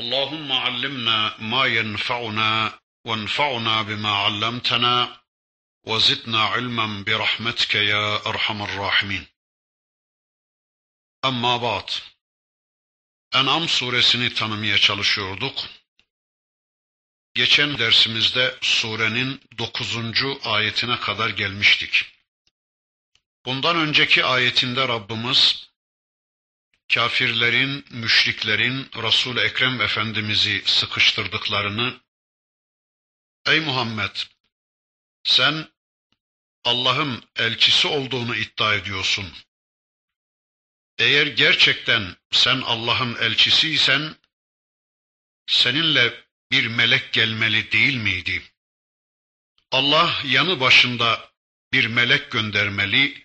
اللهم علمنا ما ينفعنا وانفعنا بما علمتنا وزدنا علما برحمتك يا ارحم الراحمين. Amma ba'd. En'am suresini tanımaya çalışıyorduk. Geçen dersimizde surenin dokuzuncu ayetine kadar gelmiştik. Bundan önceki ayetinde Rabbimiz kafirlerin, müşriklerin Resul Ekrem Efendimizi sıkıştırdıklarını Ey Muhammed sen Allah'ın elçisi olduğunu iddia ediyorsun. Eğer gerçekten sen Allah'ın elçisiysen seninle bir melek gelmeli değil miydi? Allah yanı başında bir melek göndermeli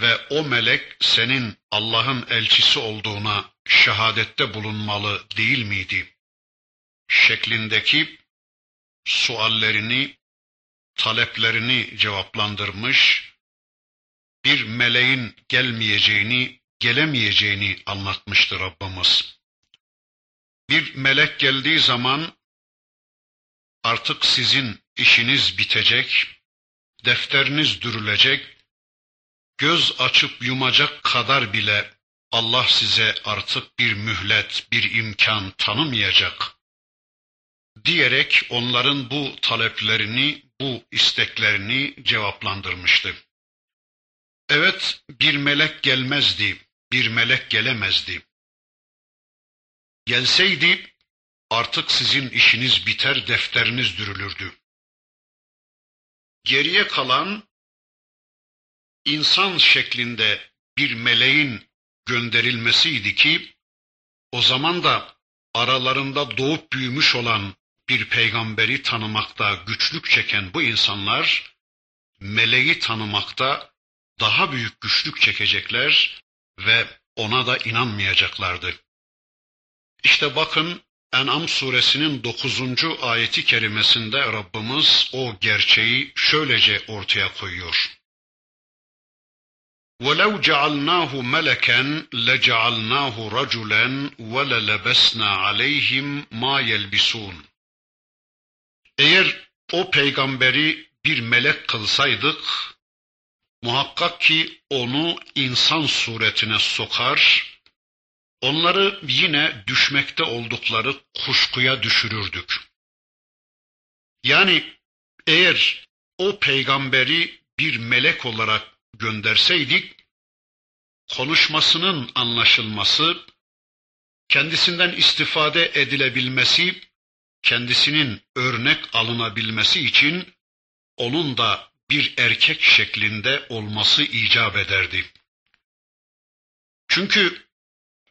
ve o melek senin Allah'ın elçisi olduğuna şehadette bulunmalı değil miydi? Şeklindeki suallerini, taleplerini cevaplandırmış, bir meleğin gelmeyeceğini, gelemeyeceğini anlatmıştı Rabbimiz. Bir melek geldiği zaman artık sizin işiniz bitecek, defteriniz dürülecek, göz açıp yumacak kadar bile Allah size artık bir mühlet, bir imkan tanımayacak diyerek onların bu taleplerini, bu isteklerini cevaplandırmıştı. Evet, bir melek gelmezdi, bir melek gelemezdi. Gelseydi artık sizin işiniz biter, defteriniz dürülürdü. Geriye kalan insan şeklinde bir meleğin gönderilmesiydi ki o zaman da aralarında doğup büyümüş olan bir peygamberi tanımakta güçlük çeken bu insanlar meleği tanımakta daha büyük güçlük çekecekler ve ona da inanmayacaklardı. İşte bakın En'am suresinin 9. ayeti kerimesinde Rabbimiz o gerçeği şöylece ortaya koyuyor. وَلَوْ جَعَلْنَاهُ مَلَكًا لَجَعَلْنَاهُ رَجُلًا وَلَلَبَسْنَا عَلَيْهِمْ مَا يَلْبِسُونَ Eğer o peygamberi bir melek kılsaydık, muhakkak ki onu insan suretine sokar, onları yine düşmekte oldukları kuşkuya düşürürdük. Yani eğer o peygamberi bir melek olarak gönderseydik, konuşmasının anlaşılması, kendisinden istifade edilebilmesi, kendisinin örnek alınabilmesi için onun da bir erkek şeklinde olması icap ederdi. Çünkü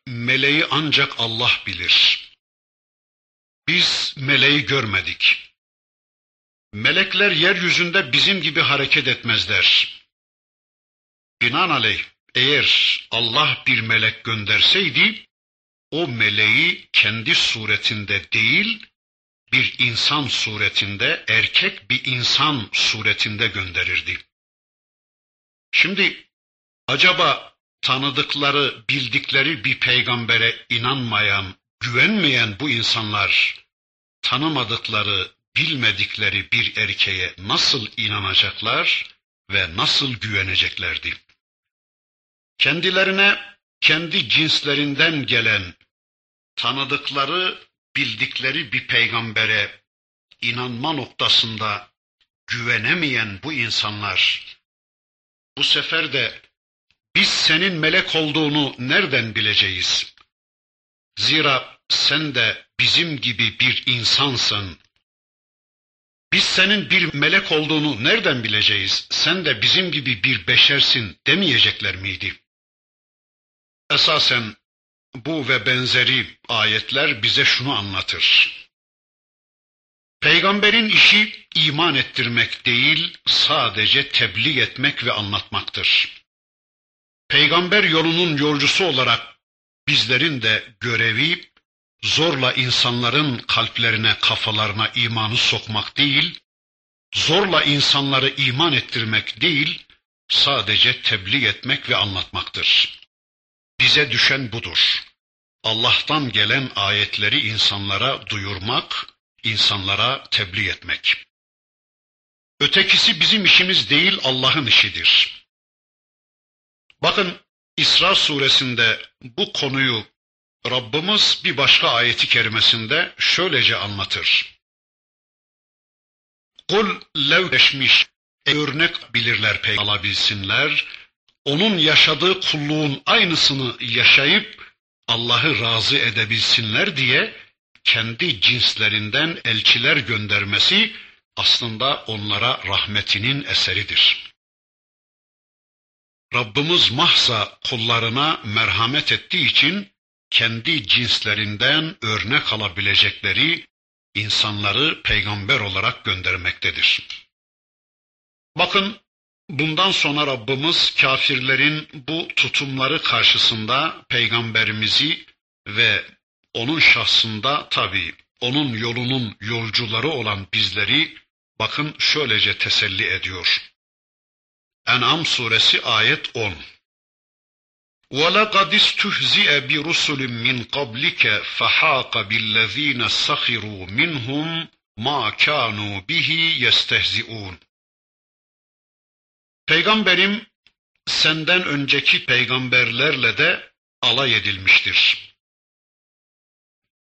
meleği ancak Allah bilir. Biz meleği görmedik. Melekler yeryüzünde bizim gibi hareket etmezler. Binaenaleyh eğer Allah bir melek gönderseydi, o meleği kendi suretinde değil, bir insan suretinde, erkek bir insan suretinde gönderirdi. Şimdi acaba tanıdıkları, bildikleri bir peygambere inanmayan, güvenmeyen bu insanlar tanımadıkları, bilmedikleri bir erkeğe nasıl inanacaklar ve nasıl güveneceklerdi? Kendilerine kendi cinslerinden gelen tanıdıkları, bildikleri bir peygambere inanma noktasında güvenemeyen bu insanlar bu sefer de biz senin melek olduğunu nereden bileceğiz? Zira sen de bizim gibi bir insansın. Biz senin bir melek olduğunu nereden bileceğiz? Sen de bizim gibi bir beşersin demeyecekler miydi? Esasen bu ve benzeri ayetler bize şunu anlatır. Peygamberin işi iman ettirmek değil, sadece tebliğ etmek ve anlatmaktır. Peygamber yolunun yolcusu olarak bizlerin de görevi zorla insanların kalplerine, kafalarına imanı sokmak değil, zorla insanları iman ettirmek değil, sadece tebliğ etmek ve anlatmaktır. Bize düşen budur. Allah'tan gelen ayetleri insanlara duyurmak, insanlara tebliğ etmek. Ötekisi bizim işimiz değil, Allah'ın işidir. Bakın İsra suresinde bu konuyu Rabbimiz bir başka ayeti kerimesinde şöylece anlatır. Kul levleşmiş örnek bilirler pek alabilsinler. Onun yaşadığı kulluğun aynısını yaşayıp Allah'ı razı edebilsinler diye kendi cinslerinden elçiler göndermesi aslında onlara rahmetinin eseridir. Rabbimiz mahsa kullarına merhamet ettiği için kendi cinslerinden örnek alabilecekleri insanları peygamber olarak göndermektedir. Bakın bundan sonra Rabbimiz kafirlerin bu tutumları karşısında peygamberimizi ve onun şahsında tabi onun yolunun yolcuları olan bizleri bakın şöylece teselli ediyor. En'am suresi ayet 10. وَلَقَدْ اسْتُهْزِئَ بِرُسُلٍ مِّنْ قَبْلِكَ فَحَاقَ بِالَّذ۪ينَ سَخِرُوا مِنْهُمْ مَا كَانُوا بِهِ يَسْتَهْزِئُونَ Peygamberim senden önceki peygamberlerle de alay edilmiştir.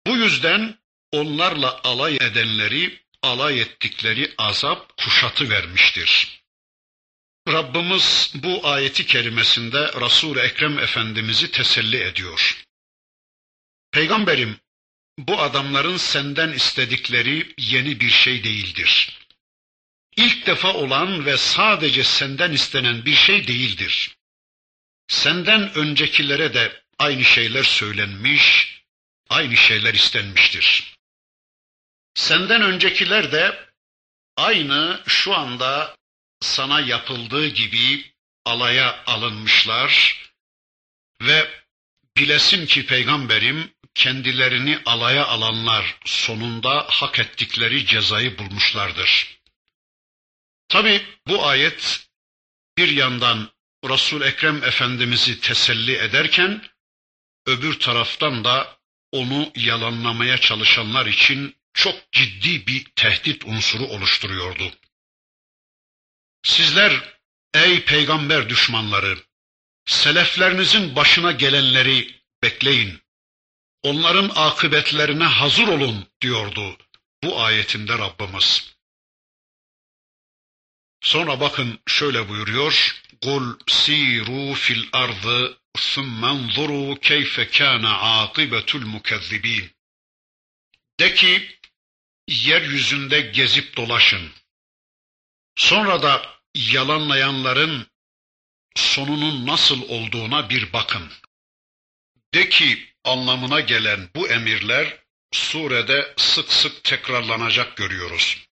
Bu yüzden onlarla alay edenleri alay ettikleri azap kuşatı vermiştir. Rabbimiz bu ayeti kerimesinde resul Ekrem Efendimiz'i teselli ediyor. Peygamberim, bu adamların senden istedikleri yeni bir şey değildir. İlk defa olan ve sadece senden istenen bir şey değildir. Senden öncekilere de aynı şeyler söylenmiş, aynı şeyler istenmiştir. Senden öncekiler de aynı şu anda sana yapıldığı gibi alaya alınmışlar ve bilesin ki peygamberim kendilerini alaya alanlar sonunda hak ettikleri cezayı bulmuşlardır. Tabi bu ayet bir yandan Resul Ekrem Efendimiz'i teselli ederken öbür taraftan da onu yalanlamaya çalışanlar için çok ciddi bir tehdit unsuru oluşturuyordu. Sizler ey peygamber düşmanları, seleflerinizin başına gelenleri bekleyin. Onların akıbetlerine hazır olun diyordu bu ayetinde Rabbimiz. Sonra bakın şöyle buyuruyor. Kul siru fil ardı thummen zuru keyfe kâne âkibetul mukezzibîn. De ki, yeryüzünde gezip dolaşın. Sonra da yalanlayanların sonunun nasıl olduğuna bir bakın. De ki anlamına gelen bu emirler surede sık sık tekrarlanacak görüyoruz.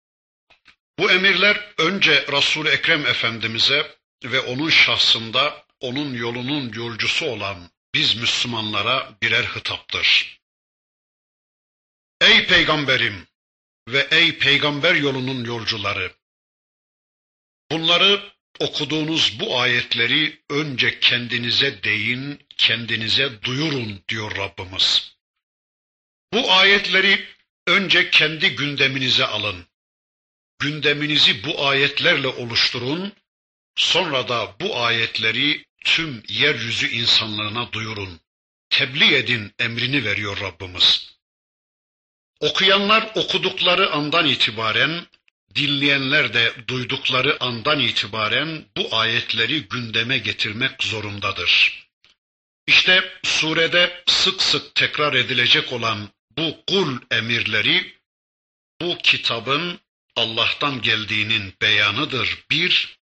Bu emirler önce Resul-i Ekrem Efendimiz'e ve onun şahsında onun yolunun yolcusu olan biz Müslümanlara birer hitaptır. Ey peygamberim ve ey peygamber yolunun yolcuları! Bunları okuduğunuz bu ayetleri önce kendinize deyin, kendinize duyurun diyor Rabbimiz. Bu ayetleri önce kendi gündeminize alın. Gündeminizi bu ayetlerle oluşturun. Sonra da bu ayetleri tüm yeryüzü insanlığına duyurun. Tebliğ edin emrini veriyor Rabbimiz. Okuyanlar okudukları andan itibaren, dinleyenler de duydukları andan itibaren bu ayetleri gündeme getirmek zorundadır. İşte surede sık sık tekrar edilecek olan bu kul emirleri, bu kitabın Allah'tan geldiğinin beyanıdır. Bir,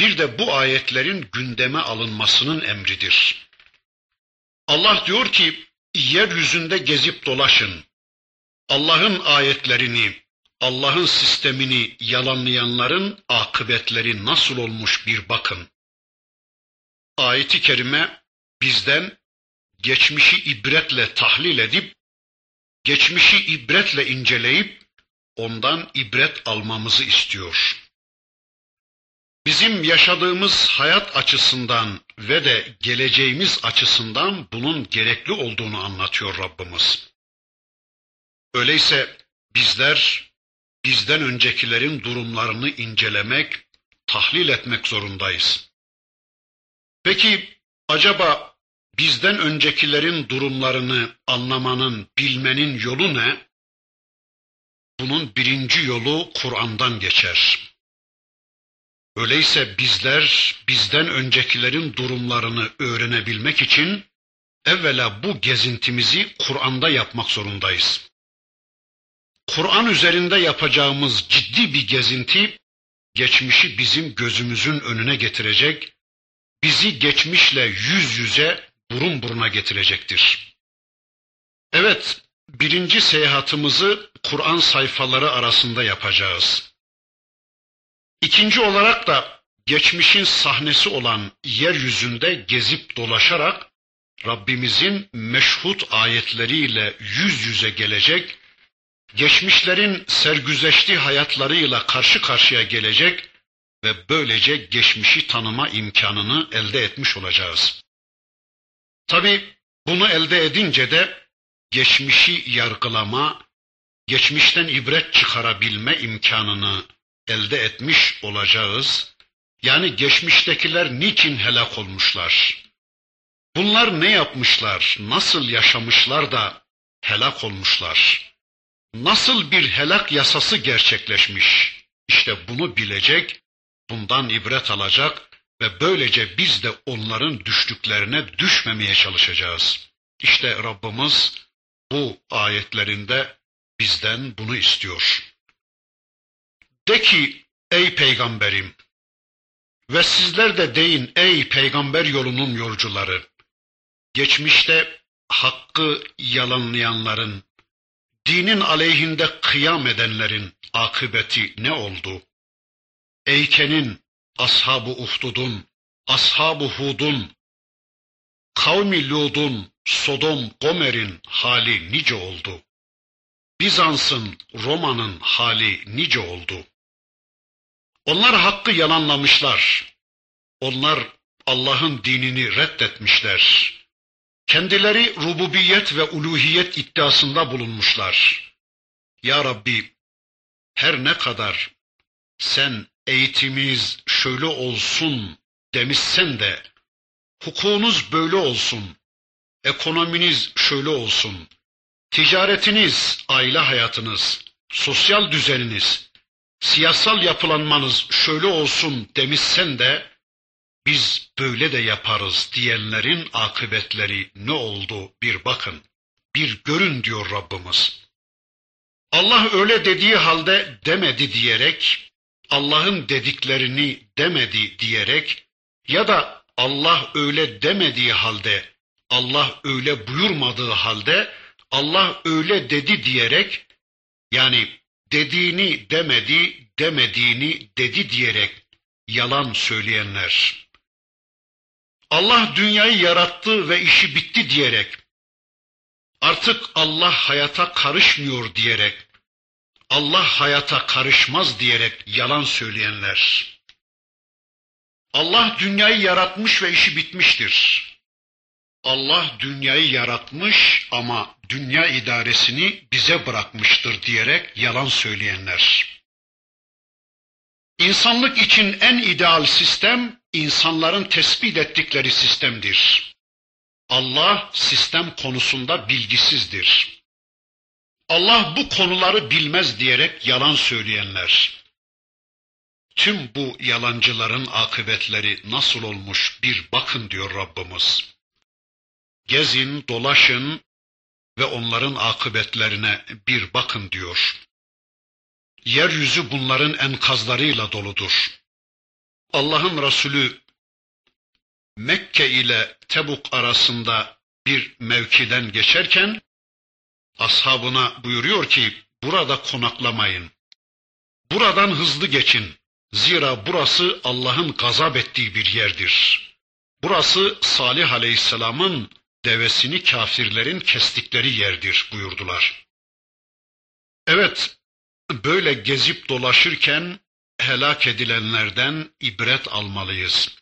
bir de bu ayetlerin gündeme alınmasının emridir. Allah diyor ki, yeryüzünde gezip dolaşın. Allah'ın ayetlerini, Allah'ın sistemini yalanlayanların akıbetleri nasıl olmuş bir bakın. Ayeti kerime bizden geçmişi ibretle tahlil edip, geçmişi ibretle inceleyip, ondan ibret almamızı istiyor. Bizim yaşadığımız hayat açısından ve de geleceğimiz açısından bunun gerekli olduğunu anlatıyor Rabbimiz. Öyleyse bizler bizden öncekilerin durumlarını incelemek, tahlil etmek zorundayız. Peki acaba bizden öncekilerin durumlarını anlamanın, bilmenin yolu ne? Bunun birinci yolu Kur'an'dan geçer. Öyleyse bizler bizden öncekilerin durumlarını öğrenebilmek için evvela bu gezintimizi Kur'an'da yapmak zorundayız. Kur'an üzerinde yapacağımız ciddi bir gezinti geçmişi bizim gözümüzün önüne getirecek, bizi geçmişle yüz yüze burun buruna getirecektir. Evet, birinci seyahatimizi Kur'an sayfaları arasında yapacağız. İkinci olarak da geçmişin sahnesi olan yeryüzünde gezip dolaşarak Rabbimizin meşhut ayetleriyle yüz yüze gelecek, geçmişlerin sergüzeşti hayatlarıyla karşı karşıya gelecek ve böylece geçmişi tanıma imkanını elde etmiş olacağız. Tabi bunu elde edince de geçmişi yargılama, geçmişten ibret çıkarabilme imkanını elde etmiş olacağız. Yani geçmiştekiler niçin helak olmuşlar? Bunlar ne yapmışlar, nasıl yaşamışlar da helak olmuşlar? Nasıl bir helak yasası gerçekleşmiş? İşte bunu bilecek, bundan ibret alacak ve böylece biz de onların düştüklerine düşmemeye çalışacağız. İşte Rabbimiz bu ayetlerinde bizden bunu istiyor. De ki ey peygamberim ve sizler de deyin ey peygamber yolunun yolcuları. Geçmişte hakkı yalanlayanların, dinin aleyhinde kıyam edenlerin akıbeti ne oldu? Eyke'nin, Ashab-ı Uhdud'un, Ashab-ı Hud'un, kavmi Lud'un, Sodom, Gomer'in hali nice oldu. Bizans'ın, Roma'nın hali nice oldu. Onlar hakkı yalanlamışlar. Onlar Allah'ın dinini reddetmişler. Kendileri rububiyet ve uluhiyet iddiasında bulunmuşlar. Ya Rabbi, her ne kadar sen eğitiminiz şöyle olsun demişsen de, hukukunuz böyle olsun, ekonominiz şöyle olsun, ticaretiniz, aile hayatınız, sosyal düzeniniz, siyasal yapılanmanız şöyle olsun demişsen de, biz böyle de yaparız diyenlerin akıbetleri ne oldu bir bakın, bir görün diyor Rabbimiz. Allah öyle dediği halde demedi diyerek, Allah'ın dediklerini demedi diyerek ya da Allah öyle demediği halde, Allah öyle buyurmadığı halde, Allah öyle dedi diyerek, yani dediğini demedi, demediğini dedi diyerek yalan söyleyenler. Allah dünyayı yarattı ve işi bitti diyerek, artık Allah hayata karışmıyor diyerek, Allah hayata karışmaz diyerek yalan söyleyenler. Allah dünyayı yaratmış ve işi bitmiştir. Allah dünyayı yaratmış ama dünya idaresini bize bırakmıştır diyerek yalan söyleyenler. İnsanlık için en ideal sistem insanların tespit ettikleri sistemdir. Allah sistem konusunda bilgisizdir. Allah bu konuları bilmez diyerek yalan söyleyenler. Tüm bu yalancıların akıbetleri nasıl olmuş bir bakın diyor Rabbimiz. Gezin, dolaşın ve onların akıbetlerine bir bakın diyor. Yeryüzü bunların enkazlarıyla doludur. Allah'ın Resulü Mekke ile Tebuk arasında bir mevkiden geçerken ashabına buyuruyor ki burada konaklamayın. Buradan hızlı geçin. Zira burası Allah'ın gazap ettiği bir yerdir. Burası Salih Aleyhisselam'ın devesini kafirlerin kestikleri yerdir buyurdular. Evet, böyle gezip dolaşırken helak edilenlerden ibret almalıyız.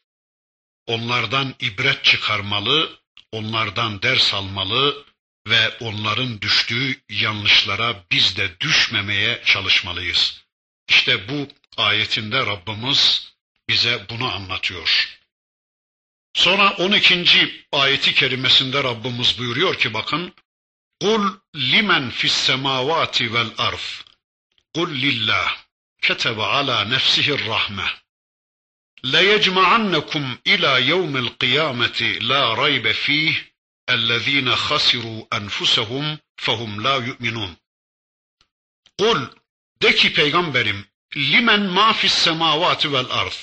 Onlardan ibret çıkarmalı, onlardan ders almalı ve onların düştüğü yanlışlara biz de düşmemeye çalışmalıyız. İşte bu ayetinde Rabbimiz bize bunu anlatıyor. Sonra 12. ayeti kerimesinde Rabbimiz buyuruyor ki bakın Kul limen fis semavati vel arz Kul lillah ketebe ala nefsihi rahme ليجمعنكم إلى يوم القيامة لا ريب فيه الذين خسروا أنفسهم فهم لا يؤمنون Kul de ki peygamberim limen ma fis semavati vel arz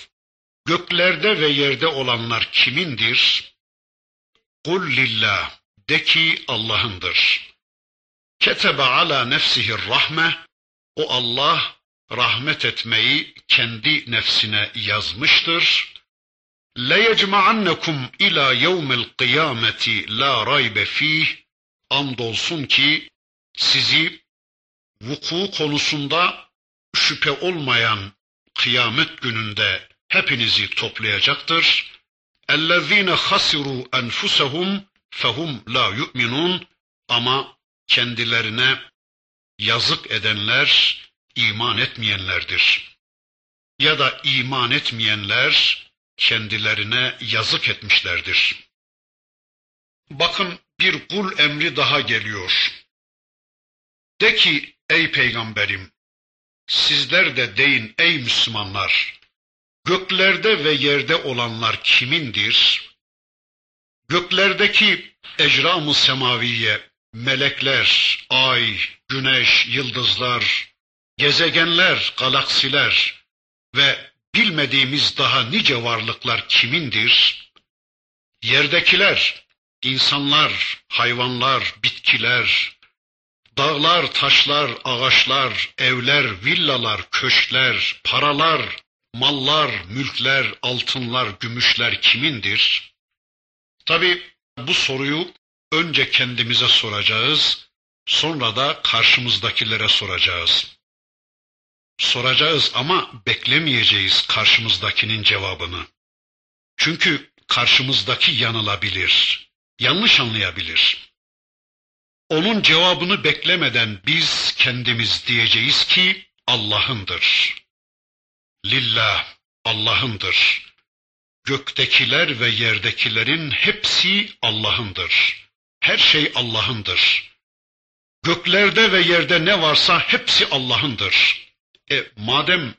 Göklerde ve yerde olanlar kimindir? Kul lillah de ki Allah'ındır. Ketebe ala nefsihi rahme o Allah rahmet etmeyi kendi nefsine yazmıştır. لَيَجْمَعَنَّكُمْ ila يَوْمِ الْقِيَامَةِ la raybe fih Andolsun ki sizi vuku konusunda şüphe olmayan kıyamet gününde hepinizi toplayacaktır. اَلَّذ۪ينَ خَسِرُوا أَنْفُسَهُمْ فَهُمْ لَا يُؤْمِنُونَ Ama kendilerine yazık edenler iman etmeyenlerdir. Ya da iman etmeyenler kendilerine yazık etmişlerdir. Bakın bir kul emri daha geliyor. De ki ey peygamberim sizler de deyin ey Müslümanlar Göklerde ve yerde olanlar kimindir? Göklerdeki ecram-ı semaviye, melekler, ay, güneş, yıldızlar, gezegenler, galaksiler ve bilmediğimiz daha nice varlıklar kimindir? Yerdekiler, insanlar, hayvanlar, bitkiler, dağlar, taşlar, ağaçlar, evler, villalar, köşkler, paralar, mallar, mülkler, altınlar, gümüşler kimindir? Tabi bu soruyu önce kendimize soracağız, sonra da karşımızdakilere soracağız. Soracağız ama beklemeyeceğiz karşımızdakinin cevabını. Çünkü karşımızdaki yanılabilir, yanlış anlayabilir. Onun cevabını beklemeden biz kendimiz diyeceğiz ki Allah'ındır. Lillah, Allah'ındır. Göktekiler ve yerdekilerin hepsi Allah'ındır. Her şey Allah'ındır. Göklerde ve yerde ne varsa hepsi Allah'ındır. E madem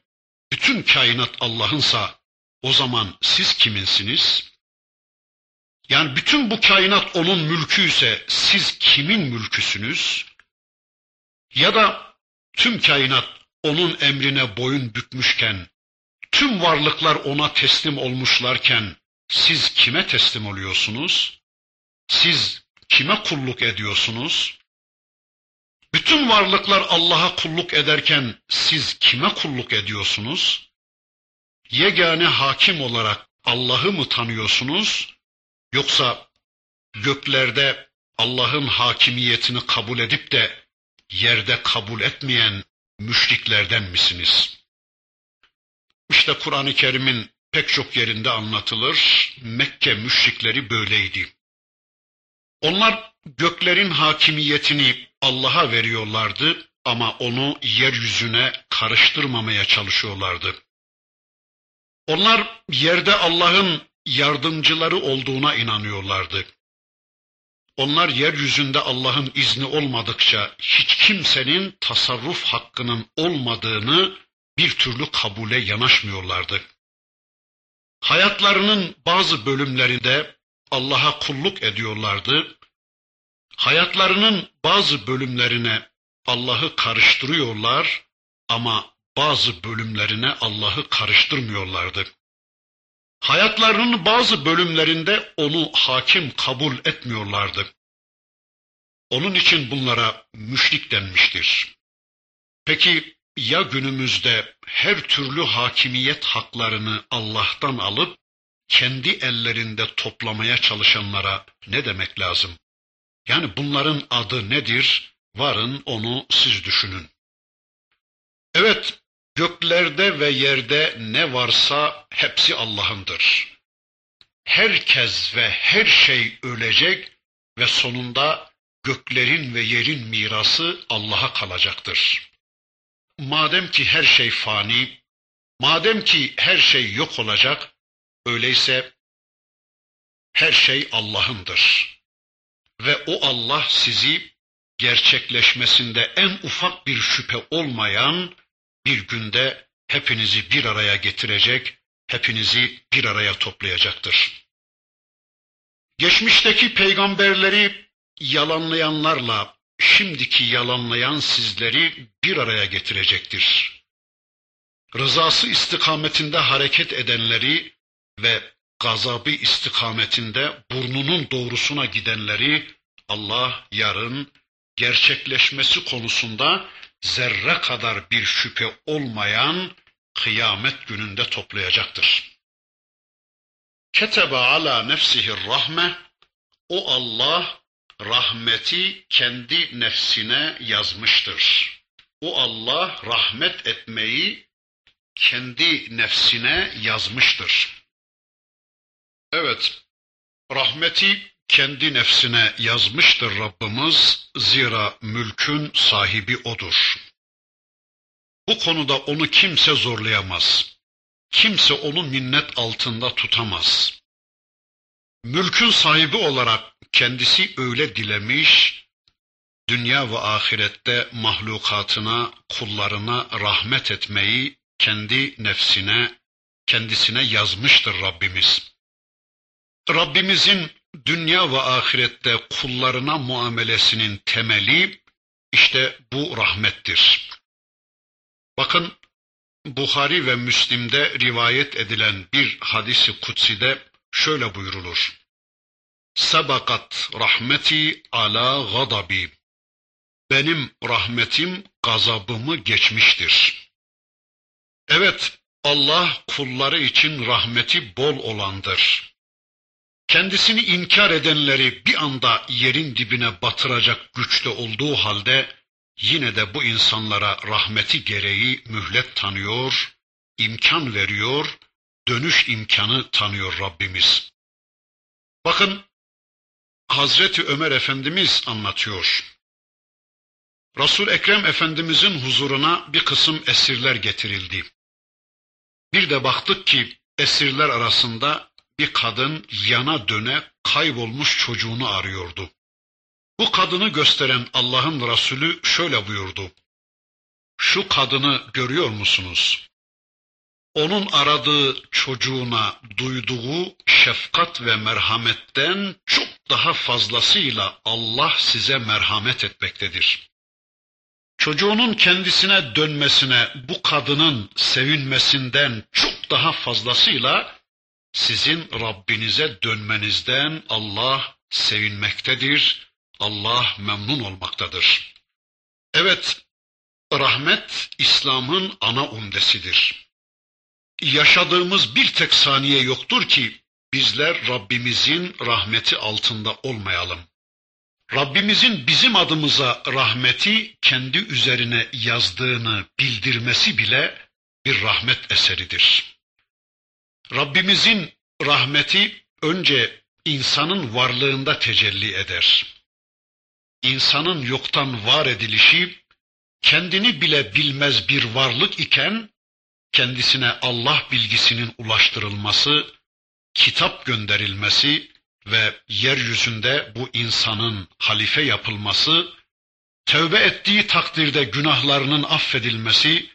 bütün kainat Allah'ınsa o zaman siz kiminsiniz? Yani bütün bu kainat onun mülküyse siz kimin mülküsünüz? Ya da tüm kainat onun emrine boyun bükmüşken Tüm varlıklar ona teslim olmuşlarken siz kime teslim oluyorsunuz? Siz kime kulluk ediyorsunuz? Bütün varlıklar Allah'a kulluk ederken siz kime kulluk ediyorsunuz? Yegane hakim olarak Allah'ı mı tanıyorsunuz? Yoksa göklerde Allah'ın hakimiyetini kabul edip de yerde kabul etmeyen müşriklerden misiniz? İşte Kur'an-ı Kerim'in pek çok yerinde anlatılır. Mekke müşrikleri böyleydi. Onlar göklerin hakimiyetini Allah'a veriyorlardı ama onu yeryüzüne karıştırmamaya çalışıyorlardı. Onlar yerde Allah'ın yardımcıları olduğuna inanıyorlardı. Onlar yeryüzünde Allah'ın izni olmadıkça hiç kimsenin tasarruf hakkının olmadığını bir türlü kabule yanaşmıyorlardı. Hayatlarının bazı bölümlerinde Allah'a kulluk ediyorlardı. Hayatlarının bazı bölümlerine Allah'ı karıştırıyorlar ama bazı bölümlerine Allah'ı karıştırmıyorlardı. Hayatlarının bazı bölümlerinde onu hakim kabul etmiyorlardı. Onun için bunlara müşrik denmiştir. Peki ya günümüzde her türlü hakimiyet haklarını Allah'tan alıp kendi ellerinde toplamaya çalışanlara ne demek lazım? Yani bunların adı nedir? Varın onu siz düşünün. Evet, göklerde ve yerde ne varsa hepsi Allah'ındır. Herkes ve her şey ölecek ve sonunda göklerin ve yerin mirası Allah'a kalacaktır. Madem ki her şey fani, madem ki her şey yok olacak, öyleyse her şey Allah'ındır. Ve o Allah sizi gerçekleşmesinde en ufak bir şüphe olmayan bir günde hepinizi bir araya getirecek, hepinizi bir araya toplayacaktır. Geçmişteki peygamberleri yalanlayanlarla şimdiki yalanlayan sizleri bir araya getirecektir. Rızası istikametinde hareket edenleri ve gazabı istikametinde burnunun doğrusuna gidenleri Allah yarın gerçekleşmesi konusunda zerre kadar bir şüphe olmayan kıyamet gününde toplayacaktır. Ketebe ala nefsihi rahme o Allah rahmeti kendi nefsine yazmıştır. O Allah rahmet etmeyi kendi nefsine yazmıştır. Evet, rahmeti kendi nefsine yazmıştır Rabbimiz, zira mülkün sahibi odur. Bu konuda onu kimse zorlayamaz. Kimse onu minnet altında tutamaz. Mülkün sahibi olarak kendisi öyle dilemiş, dünya ve ahirette mahlukatına, kullarına rahmet etmeyi kendi nefsine, kendisine yazmıştır Rabbimiz. Rabbimizin dünya ve ahirette kullarına muamelesinin temeli işte bu rahmettir. Bakın Buhari ve Müslim'de rivayet edilen bir hadisi kutside şöyle buyurulur. Sabakat rahmeti ala gadabi. Benim rahmetim gazabımı geçmiştir. Evet, Allah kulları için rahmeti bol olandır. Kendisini inkar edenleri bir anda yerin dibine batıracak güçte olduğu halde yine de bu insanlara rahmeti gereği mühlet tanıyor, imkan veriyor, dönüş imkanı tanıyor Rabbimiz. Bakın Hazreti Ömer Efendimiz anlatıyor. Resul Ekrem Efendimizin huzuruna bir kısım esirler getirildi. Bir de baktık ki esirler arasında bir kadın yana döne kaybolmuş çocuğunu arıyordu. Bu kadını gösteren Allah'ın Resulü şöyle buyurdu. Şu kadını görüyor musunuz? Onun aradığı çocuğuna duyduğu şefkat ve merhametten çok daha fazlasıyla Allah size merhamet etmektedir. Çocuğunun kendisine dönmesine bu kadının sevinmesinden çok daha fazlasıyla sizin Rabbinize dönmenizden Allah sevinmektedir, Allah memnun olmaktadır. Evet, rahmet İslam'ın ana umdesidir. Yaşadığımız bir tek saniye yoktur ki bizler Rabbimizin rahmeti altında olmayalım. Rabbimizin bizim adımıza rahmeti kendi üzerine yazdığını bildirmesi bile bir rahmet eseridir. Rabbimizin rahmeti önce insanın varlığında tecelli eder. İnsanın yoktan var edilişi, kendini bile bilmez bir varlık iken, kendisine Allah bilgisinin ulaştırılması, kitap gönderilmesi ve yeryüzünde bu insanın halife yapılması, tövbe ettiği takdirde günahlarının affedilmesi,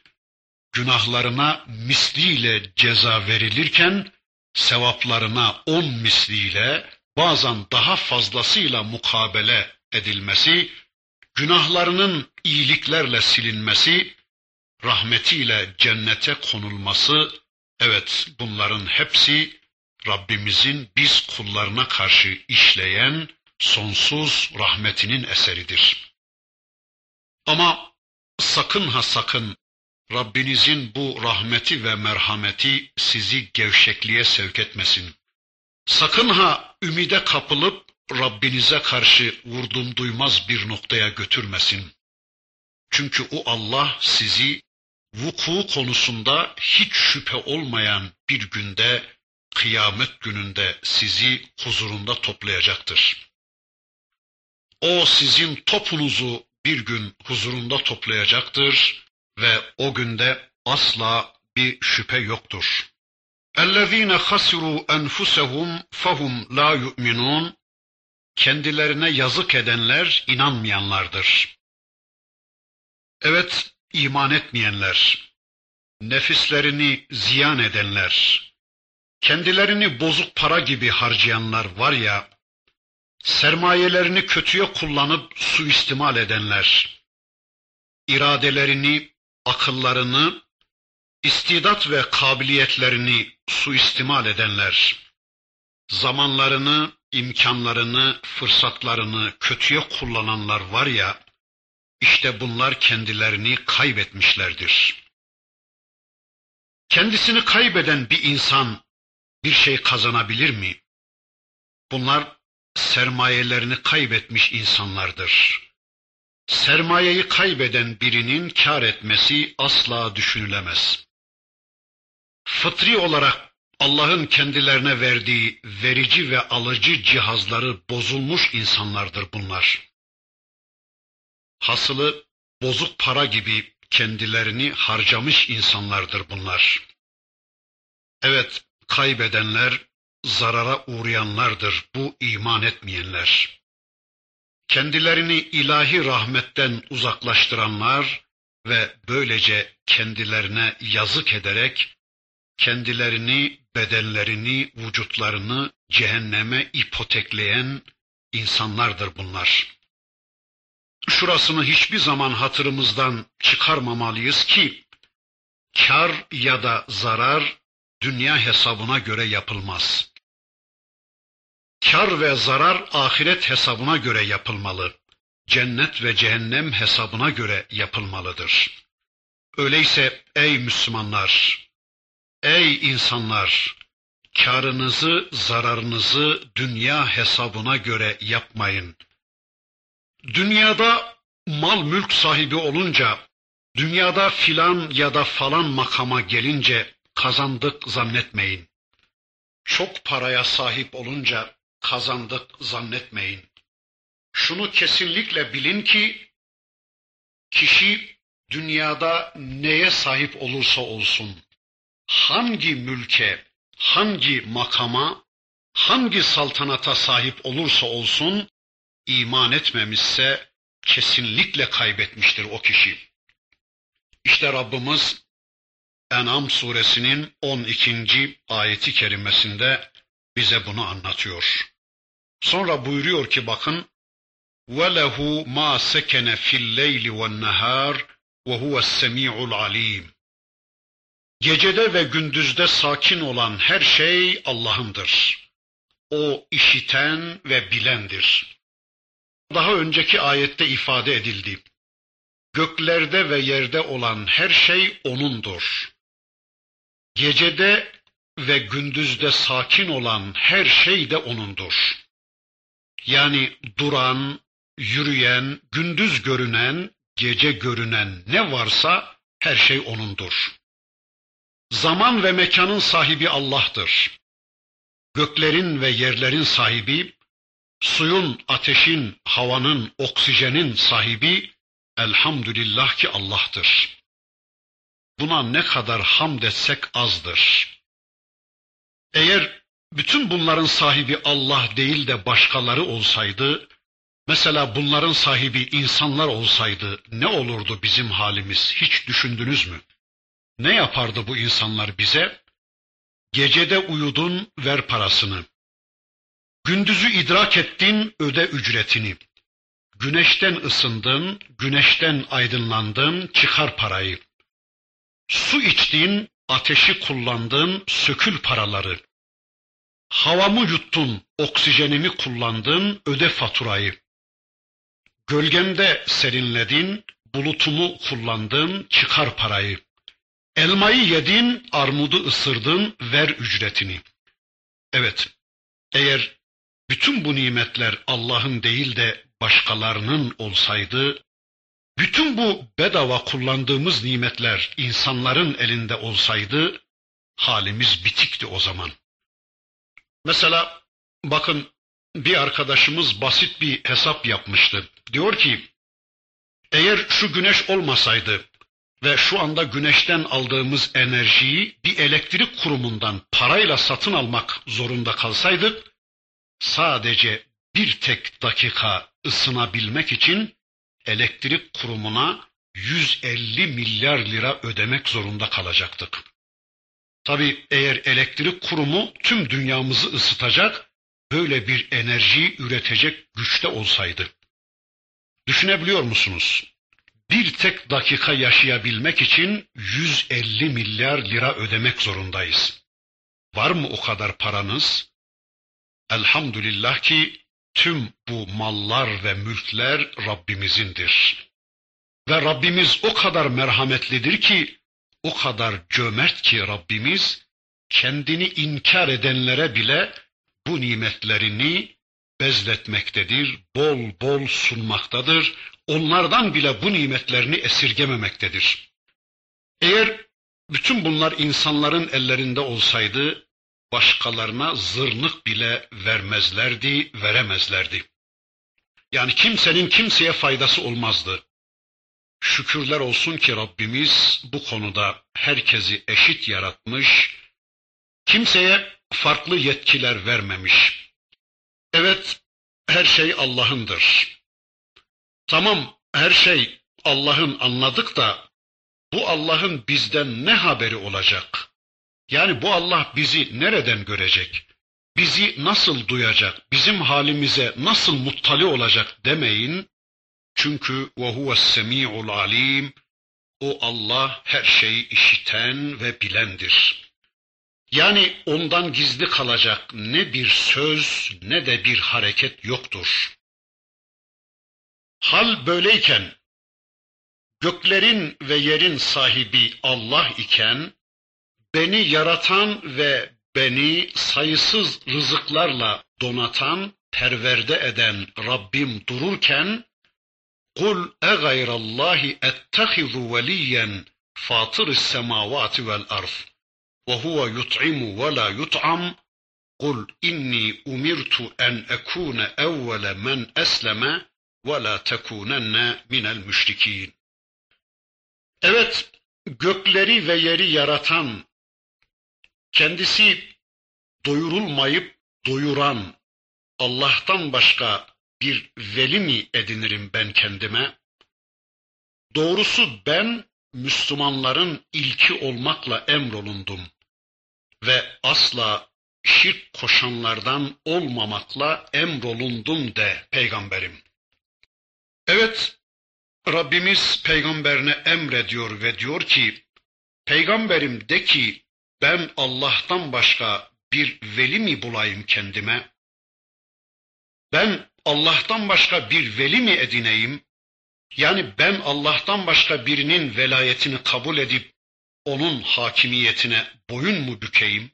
günahlarına misliyle ceza verilirken, sevaplarına on misliyle, bazen daha fazlasıyla mukabele edilmesi, günahlarının iyiliklerle silinmesi, rahmetiyle cennete konulması, evet bunların hepsi Rabbimizin biz kullarına karşı işleyen sonsuz rahmetinin eseridir. Ama sakın ha sakın Rabbinizin bu rahmeti ve merhameti sizi gevşekliğe sevk etmesin. Sakın ha ümide kapılıp Rabbinize karşı vurdum duymaz bir noktaya götürmesin. Çünkü o Allah sizi vuku konusunda hiç şüphe olmayan bir günde, kıyamet gününde sizi huzurunda toplayacaktır. O sizin topunuzu bir gün huzurunda toplayacaktır ve o günde asla bir şüphe yoktur. اَلَّذ۪ينَ خَسِرُوا اَنْفُسَهُمْ فَهُمْ لَا يُؤْمِنُونَ Kendilerine yazık edenler inanmayanlardır. Evet, iman etmeyenler, nefislerini ziyan edenler, kendilerini bozuk para gibi harcayanlar var ya, sermayelerini kötüye kullanıp suistimal edenler, iradelerini, akıllarını, istidat ve kabiliyetlerini suistimal edenler, zamanlarını, imkanlarını, fırsatlarını kötüye kullananlar var ya, işte bunlar kendilerini kaybetmişlerdir. Kendisini kaybeden bir insan bir şey kazanabilir mi? Bunlar sermayelerini kaybetmiş insanlardır. Sermayeyi kaybeden birinin kar etmesi asla düşünülemez. Fıtri olarak Allah'ın kendilerine verdiği verici ve alıcı cihazları bozulmuş insanlardır bunlar. Hasılı bozuk para gibi kendilerini harcamış insanlardır bunlar. Evet, kaybedenler, zarara uğrayanlardır bu iman etmeyenler. Kendilerini ilahi rahmetten uzaklaştıranlar ve böylece kendilerine yazık ederek kendilerini, bedenlerini, vücutlarını cehenneme ipotekleyen insanlardır bunlar. Şurasını hiçbir zaman hatırımızdan çıkarmamalıyız ki kar ya da zarar dünya hesabına göre yapılmaz. Kar ve zarar ahiret hesabına göre yapılmalı. Cennet ve cehennem hesabına göre yapılmalıdır. Öyleyse ey Müslümanlar, ey insanlar, karınızı, zararınızı dünya hesabına göre yapmayın. Dünyada mal mülk sahibi olunca, dünyada filan ya da falan makama gelince kazandık zannetmeyin. Çok paraya sahip olunca kazandık zannetmeyin. Şunu kesinlikle bilin ki kişi dünyada neye sahip olursa olsun, hangi mülke, hangi makama, hangi saltanata sahip olursa olsun iman etmemişse kesinlikle kaybetmiştir o kişi. İşte Rabbimiz En'am suresinin 12. ayeti kerimesinde bize bunu anlatıyor. Sonra buyuruyor ki bakın وَلَهُ مَا سَكَنَ فِي اللَّيْلِ وَالنَّهَارِ وَهُوَ السَّمِيعُ الْعَلِيمُ Gecede ve gündüzde sakin olan her şey Allah'ındır. O işiten ve bilendir. Daha önceki ayette ifade edildi. Göklerde ve yerde olan her şey O'nundur. Gecede ve gündüzde sakin olan her şey de O'nundur. Yani duran, yürüyen, gündüz görünen, gece görünen ne varsa her şey O'nundur. Zaman ve mekanın sahibi Allah'tır. Göklerin ve yerlerin sahibi, suyun, ateşin, havanın, oksijenin sahibi elhamdülillah ki Allah'tır. Buna ne kadar hamd etsek azdır. Eğer bütün bunların sahibi Allah değil de başkaları olsaydı, mesela bunların sahibi insanlar olsaydı ne olurdu bizim halimiz hiç düşündünüz mü? Ne yapardı bu insanlar bize? Gecede uyudun, ver parasını. Gündüzü idrak ettin, öde ücretini. Güneşten ısındın, güneşten aydınlandın, çıkar parayı. Su içtin, ateşi kullandın, sökül paraları. Havamı yuttun, oksijenimi kullandın, öde faturayı. Gölgemde serinledin, bulutumu kullandın, çıkar parayı. Elmayı yedin, armudu ısırdın, ver ücretini. Evet, eğer bütün bu nimetler Allah'ın değil de başkalarının olsaydı, bütün bu bedava kullandığımız nimetler insanların elinde olsaydı, halimiz bitikti o zaman. Mesela bakın bir arkadaşımız basit bir hesap yapmıştı. Diyor ki, eğer şu güneş olmasaydı ve şu anda güneşten aldığımız enerjiyi bir elektrik kurumundan parayla satın almak zorunda kalsaydık, sadece bir tek dakika ısınabilmek için elektrik kurumuna 150 milyar lira ödemek zorunda kalacaktık. Tabi eğer elektrik kurumu tüm dünyamızı ısıtacak, böyle bir enerjiyi üretecek güçte olsaydı. Düşünebiliyor musunuz? Bir tek dakika yaşayabilmek için 150 milyar lira ödemek zorundayız. Var mı o kadar paranız? Elhamdülillah ki tüm bu mallar ve mülkler Rabbimizindir. Ve Rabbimiz o kadar merhametlidir ki, o kadar cömert ki Rabbimiz, kendini inkar edenlere bile bu nimetlerini bezletmektedir, bol bol sunmaktadır, onlardan bile bu nimetlerini esirgememektedir. Eğer bütün bunlar insanların ellerinde olsaydı, başkalarına zırnık bile vermezlerdi, veremezlerdi. Yani kimsenin kimseye faydası olmazdı. Şükürler olsun ki Rabbimiz bu konuda herkesi eşit yaratmış, kimseye farklı yetkiler vermemiş. Evet, her şey Allah'ındır. Tamam, her şey Allah'ın anladık da bu Allah'ın bizden ne haberi olacak? Yani bu Allah bizi nereden görecek? Bizi nasıl duyacak? Bizim halimize nasıl muttali olacak demeyin. Çünkü ve huves semi'ul alim. O Allah her şeyi işiten ve bilendir. Yani ondan gizli kalacak ne bir söz ne de bir hareket yoktur. Hal böyleyken göklerin ve yerin sahibi Allah iken beni yaratan ve beni sayısız rızıklarla donatan, perverde eden Rabbim dururken قُلْ اَغَيْرَ اللّٰهِ اَتَّخِذُ وَلِيًّا فَاطِرِ السَّمَاوَاتِ وَالْأَرْضِ وَهُوَ يُطْعِمُ وَلَا يُطْعَمُ قُلْ إِنِّي أُمِرْتُ أَنْ أَكُونَ أَوَّلَ مَنْ أَسْلَمَ وَلَا تَكُونَنَّ مِنَ الْمُشْرِكِينَ Evet, gökleri ve yeri yaratan, kendisi doyurulmayıp doyuran Allah'tan başka bir veli mi edinirim ben kendime? Doğrusu ben Müslümanların ilki olmakla emrolundum ve asla şirk koşanlardan olmamakla emrolundum de peygamberim. Evet, Rabbimiz peygamberine emrediyor ve diyor ki, peygamberim de ki ben Allah'tan başka bir veli mi bulayım kendime? Ben Allah'tan başka bir veli mi edineyim? Yani ben Allah'tan başka birinin velayetini kabul edip onun hakimiyetine boyun mu bükeyim?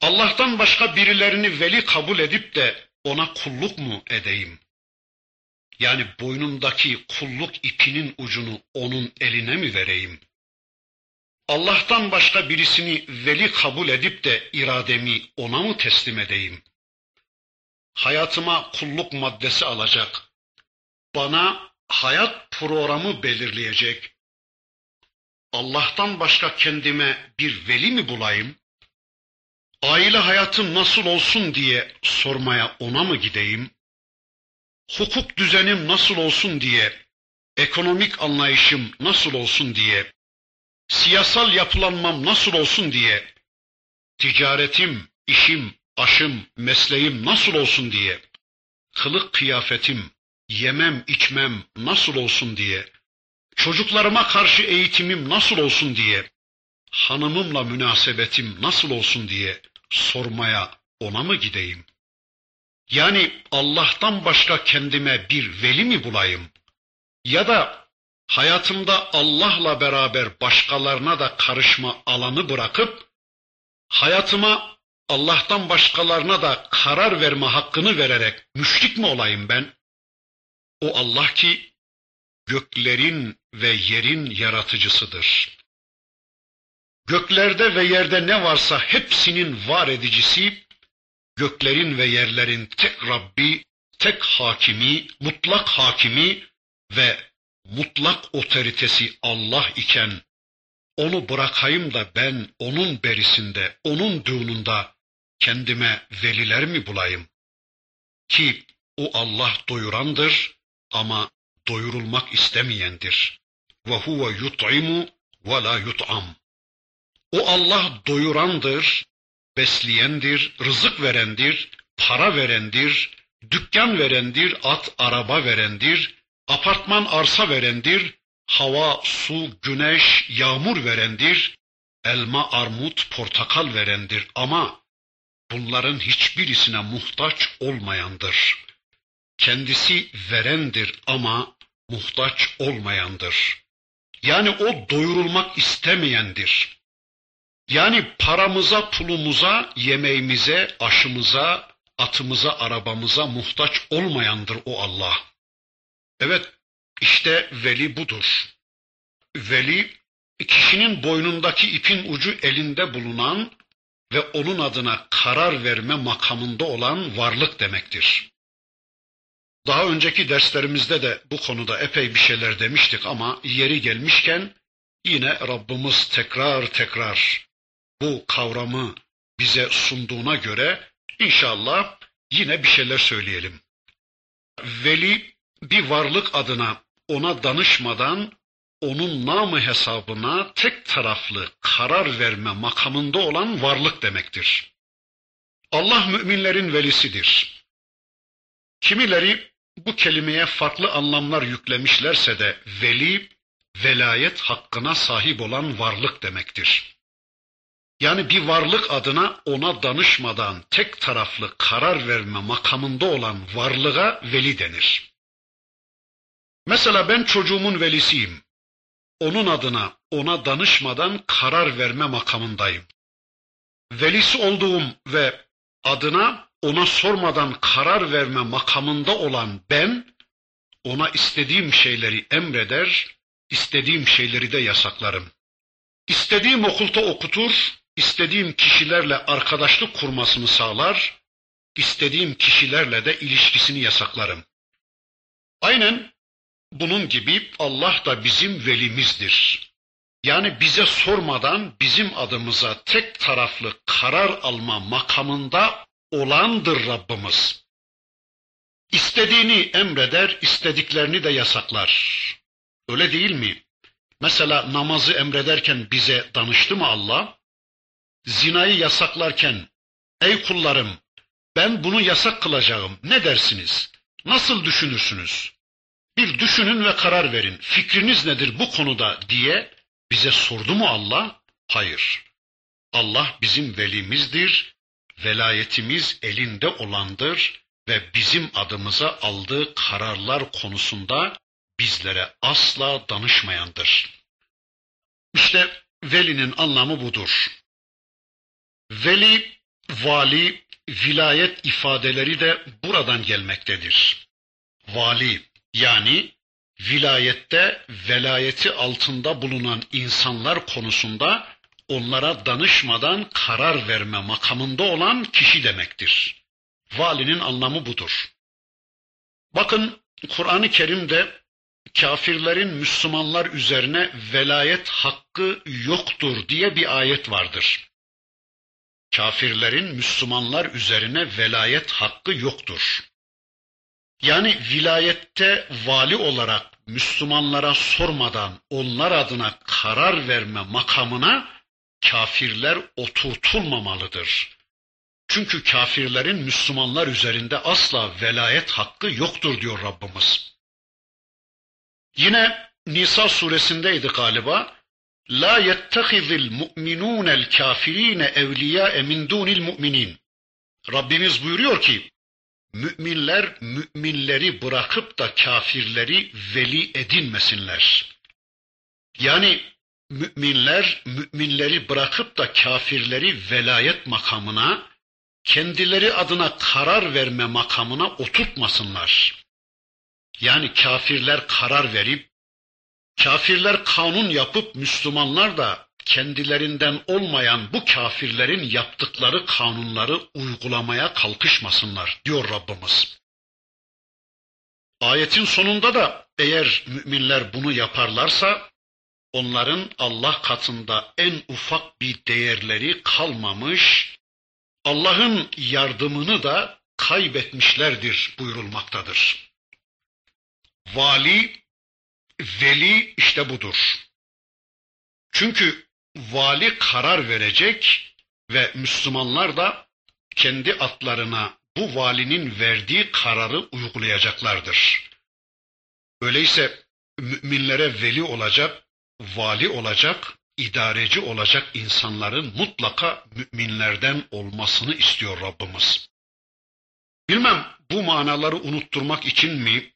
Allah'tan başka birilerini veli kabul edip de ona kulluk mu edeyim? Yani boynumdaki kulluk ipinin ucunu onun eline mi vereyim? Allah'tan başka birisini veli kabul edip de irademi ona mı teslim edeyim? Hayatıma kulluk maddesi alacak, bana hayat programı belirleyecek, Allah'tan başka kendime bir veli mi bulayım? Aile hayatım nasıl olsun diye sormaya ona mı gideyim? Hukuk düzenim nasıl olsun diye, ekonomik anlayışım nasıl olsun diye, siyasal yapılanmam nasıl olsun diye, ticaretim, işim, aşım, mesleğim nasıl olsun diye, kılık kıyafetim, yemem, içmem nasıl olsun diye, çocuklarıma karşı eğitimim nasıl olsun diye, hanımımla münasebetim nasıl olsun diye sormaya ona mı gideyim? Yani Allah'tan başka kendime bir veli mi bulayım? Ya da hayatımda Allah'la beraber başkalarına da karışma alanı bırakıp hayatıma Allah'tan başkalarına da karar verme hakkını vererek müşrik mi olayım ben? O Allah ki göklerin ve yerin yaratıcısıdır. Göklerde ve yerde ne varsa hepsinin var edicisi, göklerin ve yerlerin tek Rabbi, tek hakimi, mutlak hakimi ve mutlak otoritesi Allah iken, onu bırakayım da ben onun berisinde, onun düğününde kendime veliler mi bulayım? Ki o Allah doyurandır ama doyurulmak istemeyendir. Ve huve yut'imu ve la yut'am. O Allah doyurandır, besleyendir, rızık verendir, para verendir, dükkan verendir, at araba verendir, apartman arsa verendir, hava, su, güneş, yağmur verendir, elma, armut, portakal verendir ama bunların hiçbirisine muhtaç olmayandır. Kendisi verendir ama muhtaç olmayandır. Yani o doyurulmak istemeyendir. Yani paramıza, pulumuza, yemeğimize, aşımıza, atımıza, arabamıza muhtaç olmayandır o Allah. Evet, işte veli budur. Veli, kişinin boynundaki ipin ucu elinde bulunan ve onun adına karar verme makamında olan varlık demektir. Daha önceki derslerimizde de bu konuda epey bir şeyler demiştik ama yeri gelmişken yine Rabbimiz tekrar tekrar bu kavramı bize sunduğuna göre inşallah yine bir şeyler söyleyelim. Veli bir varlık adına ona danışmadan onun namı hesabına tek taraflı karar verme makamında olan varlık demektir. Allah müminlerin velisidir. Kimileri bu kelimeye farklı anlamlar yüklemişlerse de veli, velayet hakkına sahip olan varlık demektir. Yani bir varlık adına ona danışmadan tek taraflı karar verme makamında olan varlığa veli denir. Mesela ben çocuğumun velisiyim. Onun adına ona danışmadan karar verme makamındayım. Velisi olduğum ve adına ona sormadan karar verme makamında olan ben, ona istediğim şeyleri emreder, istediğim şeyleri de yasaklarım. İstediğim okulda okutur, istediğim kişilerle arkadaşlık kurmasını sağlar, istediğim kişilerle de ilişkisini yasaklarım. Aynen bunun gibi Allah da bizim velimizdir. Yani bize sormadan bizim adımıza tek taraflı karar alma makamında olandır Rabbimiz. İstediğini emreder, istediklerini de yasaklar. Öyle değil mi? Mesela namazı emrederken bize danıştı mı Allah? Zinayı yasaklarken, ey kullarım ben bunu yasak kılacağım ne dersiniz? Nasıl düşünürsünüz? Bir düşünün ve karar verin. Fikriniz nedir bu konuda diye bize sordu mu Allah? Hayır. Allah bizim velimizdir, velayetimiz elinde olandır ve bizim adımıza aldığı kararlar konusunda bizlere asla danışmayandır. İşte velinin anlamı budur. Veli, vali, vilayet ifadeleri de buradan gelmektedir. Vali yani vilayette velayeti altında bulunan insanlar konusunda onlara danışmadan karar verme makamında olan kişi demektir. Valinin anlamı budur. Bakın Kur'an-ı Kerim'de kafirlerin Müslümanlar üzerine velayet hakkı yoktur diye bir ayet vardır. Kafirlerin Müslümanlar üzerine velayet hakkı yoktur. Yani vilayette vali olarak Müslümanlara sormadan onlar adına karar verme makamına kafirler oturtulmamalıdır. Çünkü kafirlerin Müslümanlar üzerinde asla velayet hakkı yoktur diyor Rabbimiz. Yine Nisa suresindeydi galiba. La yettehizil mu'minûnel kafirine evliyâe min dûnil mu'minin. Rabbimiz buyuruyor ki, müminler müminleri bırakıp da kafirleri veli edinmesinler. Yani müminler müminleri bırakıp da kafirleri velayet makamına, kendileri adına karar verme makamına oturtmasınlar. Yani kafirler karar verip, kafirler kanun yapıp Müslümanlar da kendilerinden olmayan bu kafirlerin yaptıkları kanunları uygulamaya kalkışmasınlar diyor Rabbimiz. Ayetin sonunda da eğer müminler bunu yaparlarsa onların Allah katında en ufak bir değerleri kalmamış, Allah'ın yardımını da kaybetmişlerdir buyurulmaktadır. Vali, veli işte budur. Çünkü vali karar verecek ve Müslümanlar da kendi atlarına bu valinin verdiği kararı uygulayacaklardır. Öyleyse müminlere veli olacak, vali olacak, idareci olacak insanların mutlaka müminlerden olmasını istiyor Rabbimiz. Bilmem bu manaları unutturmak için mi?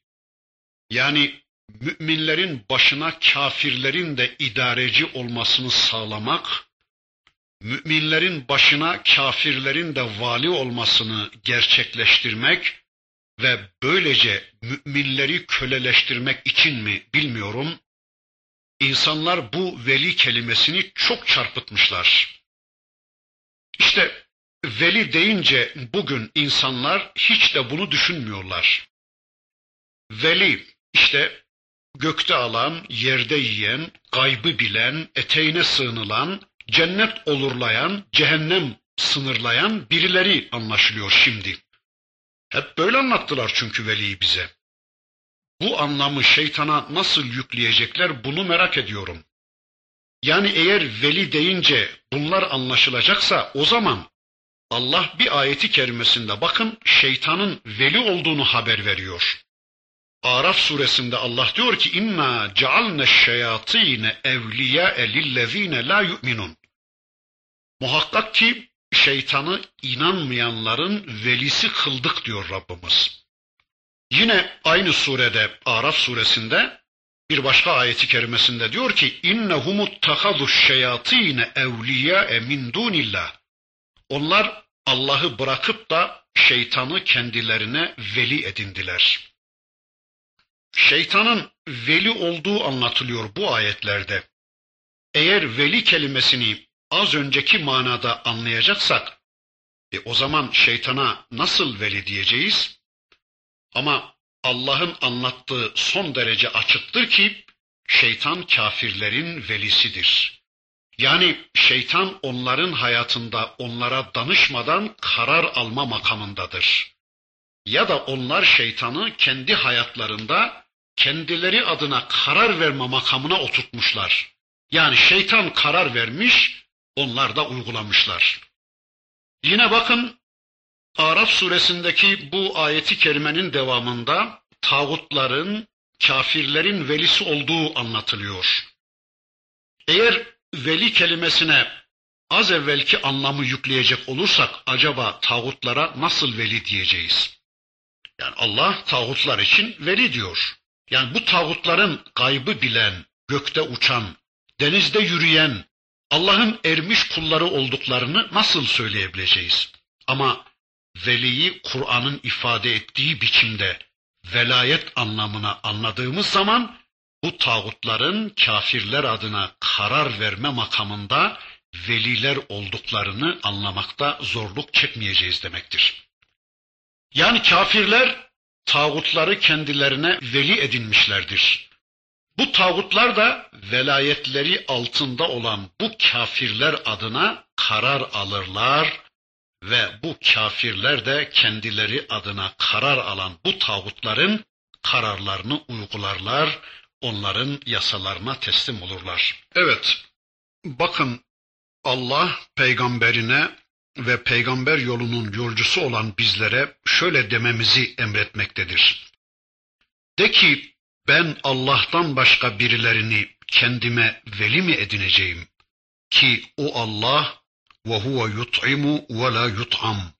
Yani müminlerin başına kafirlerin de idareci olmasını sağlamak, müminlerin başına kafirlerin de vali olmasını gerçekleştirmek ve böylece müminleri köleleştirmek için mi bilmiyorum. İnsanlar bu veli kelimesini çok çarpıtmışlar. İşte veli deyince bugün insanlar hiç de bunu düşünmüyorlar. Veli işte gökte alan, yerde yiyen, gaybı bilen, eteğine sığınılan, cennet olurlayan, cehennem sınırlayan birileri anlaşılıyor şimdi. Hep böyle anlattılar çünkü veliyi bize. Bu anlamı şeytana nasıl yükleyecekler bunu merak ediyorum. Yani eğer veli deyince bunlar anlaşılacaksa o zaman Allah bir ayeti kerimesinde bakın şeytanın veli olduğunu haber veriyor. Araf suresinde Allah diyor ki inna cealne şeyatine evliya lillezine la yu'minun. Muhakkak ki şeytanı inanmayanların velisi kıldık diyor Rabbimiz. Yine aynı surede Araf suresinde bir başka ayeti kerimesinde diyor ki innehumut takadu şeyatine evliya min dunillah. Onlar Allah'ı bırakıp da şeytanı kendilerine veli edindiler. Şeytanın veli olduğu anlatılıyor bu ayetlerde. Eğer veli kelimesini az önceki manada anlayacaksak, e o zaman şeytana nasıl veli diyeceğiz? Ama Allah'ın anlattığı son derece açıktır ki, şeytan kafirlerin velisidir. Yani şeytan onların hayatında onlara danışmadan karar alma makamındadır. Ya da onlar şeytanı kendi hayatlarında kendileri adına karar verme makamına oturtmuşlar. Yani şeytan karar vermiş, onlar da uygulamışlar. Yine bakın Araf suresindeki bu ayeti kerimenin devamında tağutların, kafirlerin velisi olduğu anlatılıyor. Eğer veli kelimesine az evvelki anlamı yükleyecek olursak acaba tağutlara nasıl veli diyeceğiz? Yani Allah tağutlar için veli diyor. Yani bu tağutların gaybı bilen, gökte uçan, denizde yürüyen, Allah'ın ermiş kulları olduklarını nasıl söyleyebileceğiz? Ama veliyi Kur'an'ın ifade ettiği biçimde velayet anlamına anladığımız zaman bu tağutların kafirler adına karar verme makamında veliler olduklarını anlamakta zorluk çekmeyeceğiz demektir. Yani kafirler tağutları kendilerine veli edinmişlerdir. Bu tağutlar da velayetleri altında olan bu kafirler adına karar alırlar ve bu kafirler de kendileri adına karar alan bu tağutların kararlarını uygularlar, onların yasalarına teslim olurlar. Evet, bakın Allah peygamberine ve peygamber yolunun yolcusu olan bizlere şöyle dememizi emretmektedir. De ki ben Allah'tan başka birilerini kendime veli mi edineceğim? Ki o Allah ve huve yut'imu ve la yut'am.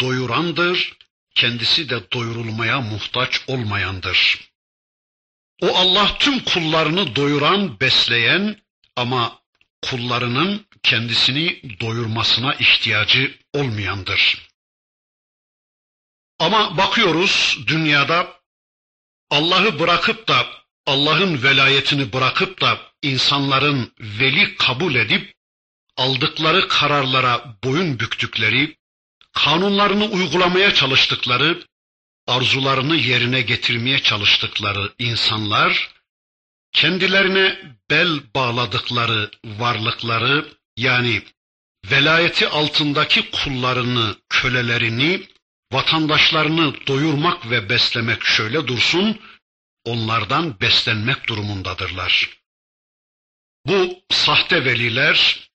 Doyurandır, kendisi de doyurulmaya muhtaç olmayandır. O Allah tüm kullarını doyuran, besleyen ama kullarının kendisini doyurmasına ihtiyacı olmayandır. Ama bakıyoruz dünyada Allah'ı bırakıp da Allah'ın velayetini bırakıp da insanların veli kabul edip aldıkları kararlara boyun büktükleri, kanunlarını uygulamaya çalıştıkları, arzularını yerine getirmeye çalıştıkları insanlar kendilerine bel bağladıkları varlıkları yani velayeti altındaki kullarını, kölelerini, vatandaşlarını doyurmak ve beslemek şöyle dursun, onlardan beslenmek durumundadırlar. Bu sahte veliler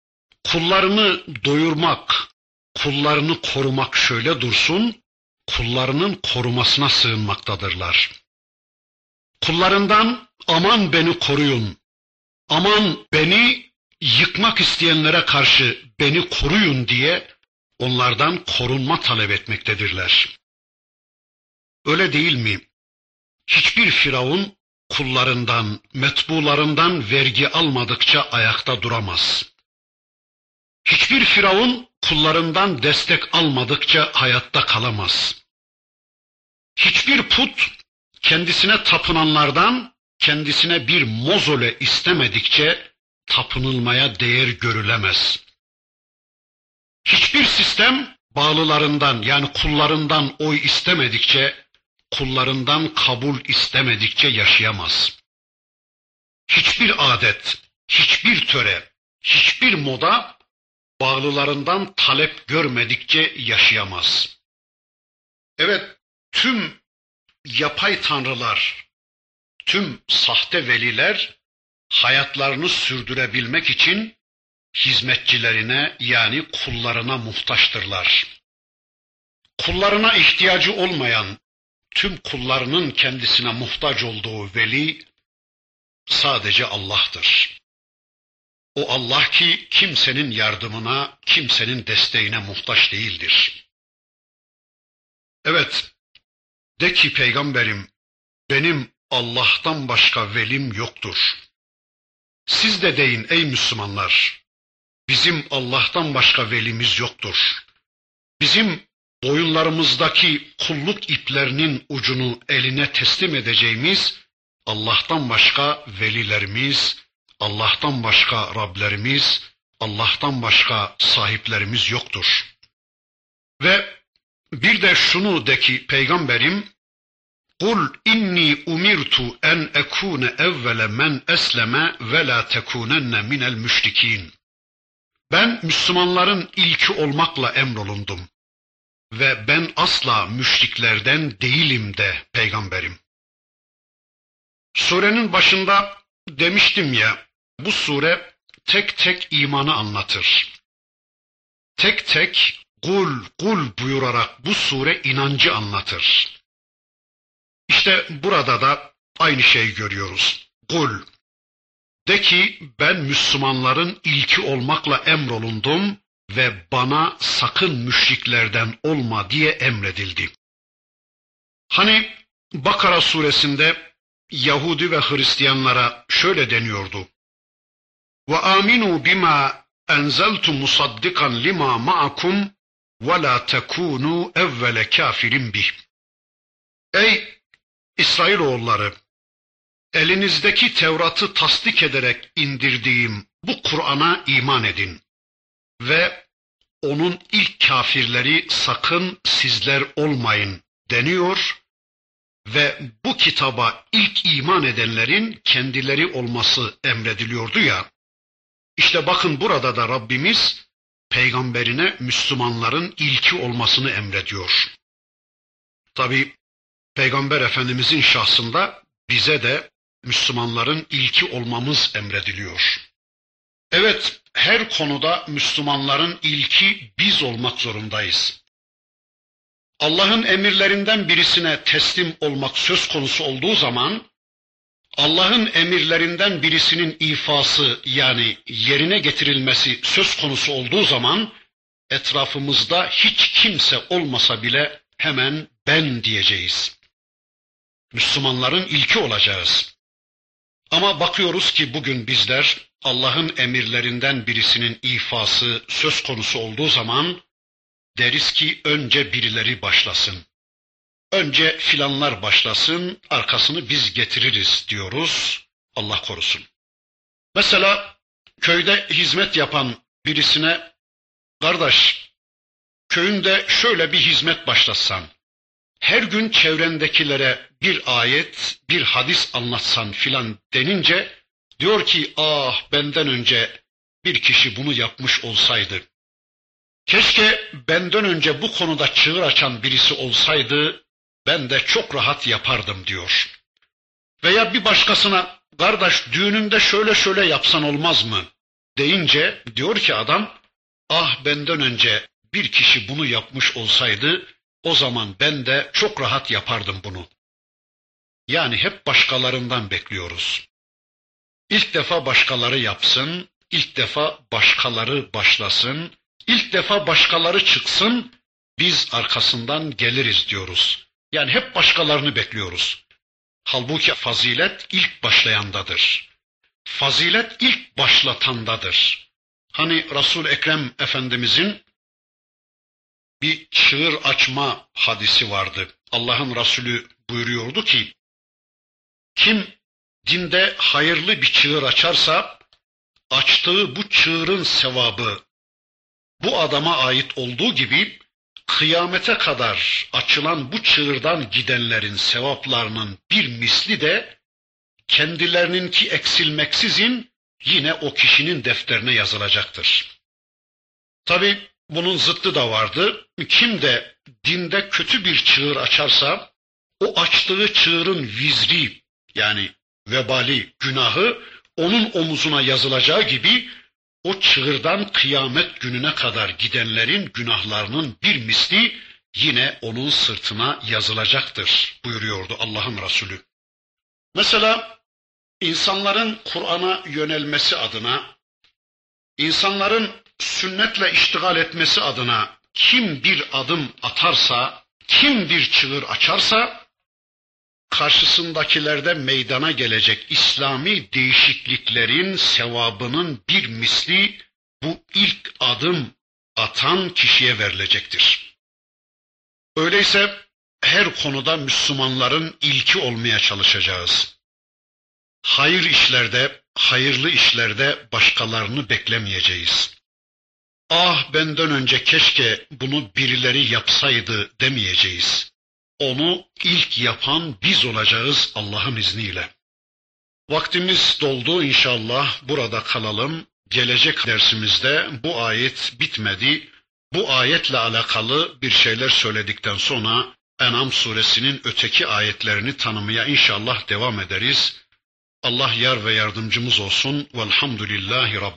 kullarını doyurmak, kullarını korumak şöyle dursun, kullarının korumasına sığınmaktadırlar. Kullarından aman beni koruyun, aman beni yıkmak isteyenlere karşı beni koruyun diye onlardan korunma talep etmektedirler. Öyle değil mi? Hiçbir firavun kullarından, metbularından vergi almadıkça ayakta duramaz. Hiçbir firavun kullarından destek almadıkça hayatta kalamaz. Hiçbir put kendisine tapınanlardan kendisine bir mozole istemedikçe tapınılmaya değer görülemez. Hiçbir sistem bağlılarından yani kullarından oy istemedikçe, kullarından kabul istemedikçe yaşayamaz. Hiçbir adet, hiçbir töre, hiçbir moda bağlılarından talep görmedikçe yaşayamaz. Evet, tüm yapay tanrılar, tüm sahte veliler hayatlarını sürdürebilmek için hizmetçilerine yani kullarına muhtaçtırlar. Kullarına ihtiyacı olmayan, tüm kullarının kendisine muhtaç olduğu veli sadece Allah'tır. O Allah ki kimsenin yardımına, kimsenin desteğine muhtaç değildir. Evet, de ki peygamberim, benim Allah'tan başka velim yoktur. Siz de deyin ey Müslümanlar, bizim Allah'tan başka velimiz yoktur. Bizim boyunlarımızdaki kulluk iplerinin ucunu eline teslim edeceğimiz Allah'tan başka velilerimiz, Allah'tan başka Rablerimiz, Allah'tan başka sahiplerimiz yoktur. Ve bir de şunu de ki peygamberim Kul inni umirtu en ekune evvele men esleme ve la tekunenne minel müşrikin. Ben Müslümanların ilki olmakla emrolundum. Ve ben asla müşriklerden değilim de peygamberim. Surenin başında demiştim ya, bu sure tek tek imanı anlatır. Tek tek kul kul buyurarak bu sure inancı anlatır. İşte burada da aynı şeyi görüyoruz. Kul. De ki ben Müslümanların ilki olmakla emrolundum ve bana sakın müşriklerden olma diye emredildi. Hani Bakara suresinde Yahudi ve Hristiyanlara şöyle deniyordu. Ve aminu bima enzeltu musaddikan lima ma'akum la tekunu evvele kafirin bih. Ey İsrailoğulları, elinizdeki Tevrat'ı tasdik ederek indirdiğim bu Kur'an'a iman edin ve onun ilk kafirleri sakın sizler olmayın deniyor ve bu kitaba ilk iman edenlerin kendileri olması emrediliyordu ya. İşte bakın burada da Rabbimiz peygamberine Müslümanların ilki olmasını emrediyor. Tabi Peygamber Efendimizin şahsında bize de Müslümanların ilki olmamız emrediliyor. Evet, her konuda Müslümanların ilki biz olmak zorundayız. Allah'ın emirlerinden birisine teslim olmak söz konusu olduğu zaman, Allah'ın emirlerinden birisinin ifası yani yerine getirilmesi söz konusu olduğu zaman, etrafımızda hiç kimse olmasa bile hemen ben diyeceğiz. Müslümanların ilki olacağız. Ama bakıyoruz ki bugün bizler Allah'ın emirlerinden birisinin ifası söz konusu olduğu zaman deriz ki önce birileri başlasın. Önce filanlar başlasın, arkasını biz getiririz diyoruz. Allah korusun. Mesela köyde hizmet yapan birisine kardeş köyünde şöyle bir hizmet başlatsan, her gün çevrendekilere bir ayet, bir hadis anlatsan filan denince diyor ki ah benden önce bir kişi bunu yapmış olsaydı. Keşke benden önce bu konuda çığır açan birisi olsaydı ben de çok rahat yapardım diyor. Veya bir başkasına kardeş düğününde şöyle şöyle yapsan olmaz mı deyince diyor ki adam ah benden önce bir kişi bunu yapmış olsaydı o zaman ben de çok rahat yapardım bunu. Yani hep başkalarından bekliyoruz. İlk defa başkaları yapsın, ilk defa başkaları başlasın, ilk defa başkaları çıksın, biz arkasından geliriz diyoruz. Yani hep başkalarını bekliyoruz. Halbuki fazilet ilk başlayandadır. Fazilet ilk başlatandadır. Hani Resul Ekrem Efendimizin bir çığır açma hadisi vardı. Allah'ın Resulü buyuruyordu ki, kim dinde hayırlı bir çığır açarsa, açtığı bu çığırın sevabı bu adama ait olduğu gibi, kıyamete kadar açılan bu çığırdan gidenlerin sevaplarının bir misli de kendilerininki eksilmeksizin yine o kişinin defterine yazılacaktır. Tabi bunun zıttı da vardı. Kim de dinde kötü bir çığır açarsa o açtığı çığırın vizri yani vebali günahı onun omuzuna yazılacağı gibi o çığırdan kıyamet gününe kadar gidenlerin günahlarının bir misli yine onun sırtına yazılacaktır buyuruyordu Allah'ın Resulü. Mesela insanların Kur'an'a yönelmesi adına, insanların sünnetle iştigal etmesi adına kim bir adım atarsa, kim bir çığır açarsa, karşısındakilerde meydana gelecek İslami değişikliklerin sevabının bir misli bu ilk adım atan kişiye verilecektir. Öyleyse her konuda Müslümanların ilki olmaya çalışacağız. Hayır işlerde, hayırlı işlerde başkalarını beklemeyeceğiz ah benden önce keşke bunu birileri yapsaydı demeyeceğiz. Onu ilk yapan biz olacağız Allah'ın izniyle. Vaktimiz doldu inşallah burada kalalım. Gelecek dersimizde bu ayet bitmedi. Bu ayetle alakalı bir şeyler söyledikten sonra En'am suresinin öteki ayetlerini tanımaya inşallah devam ederiz. Allah yar ve yardımcımız olsun. Velhamdülillahi Rabbi.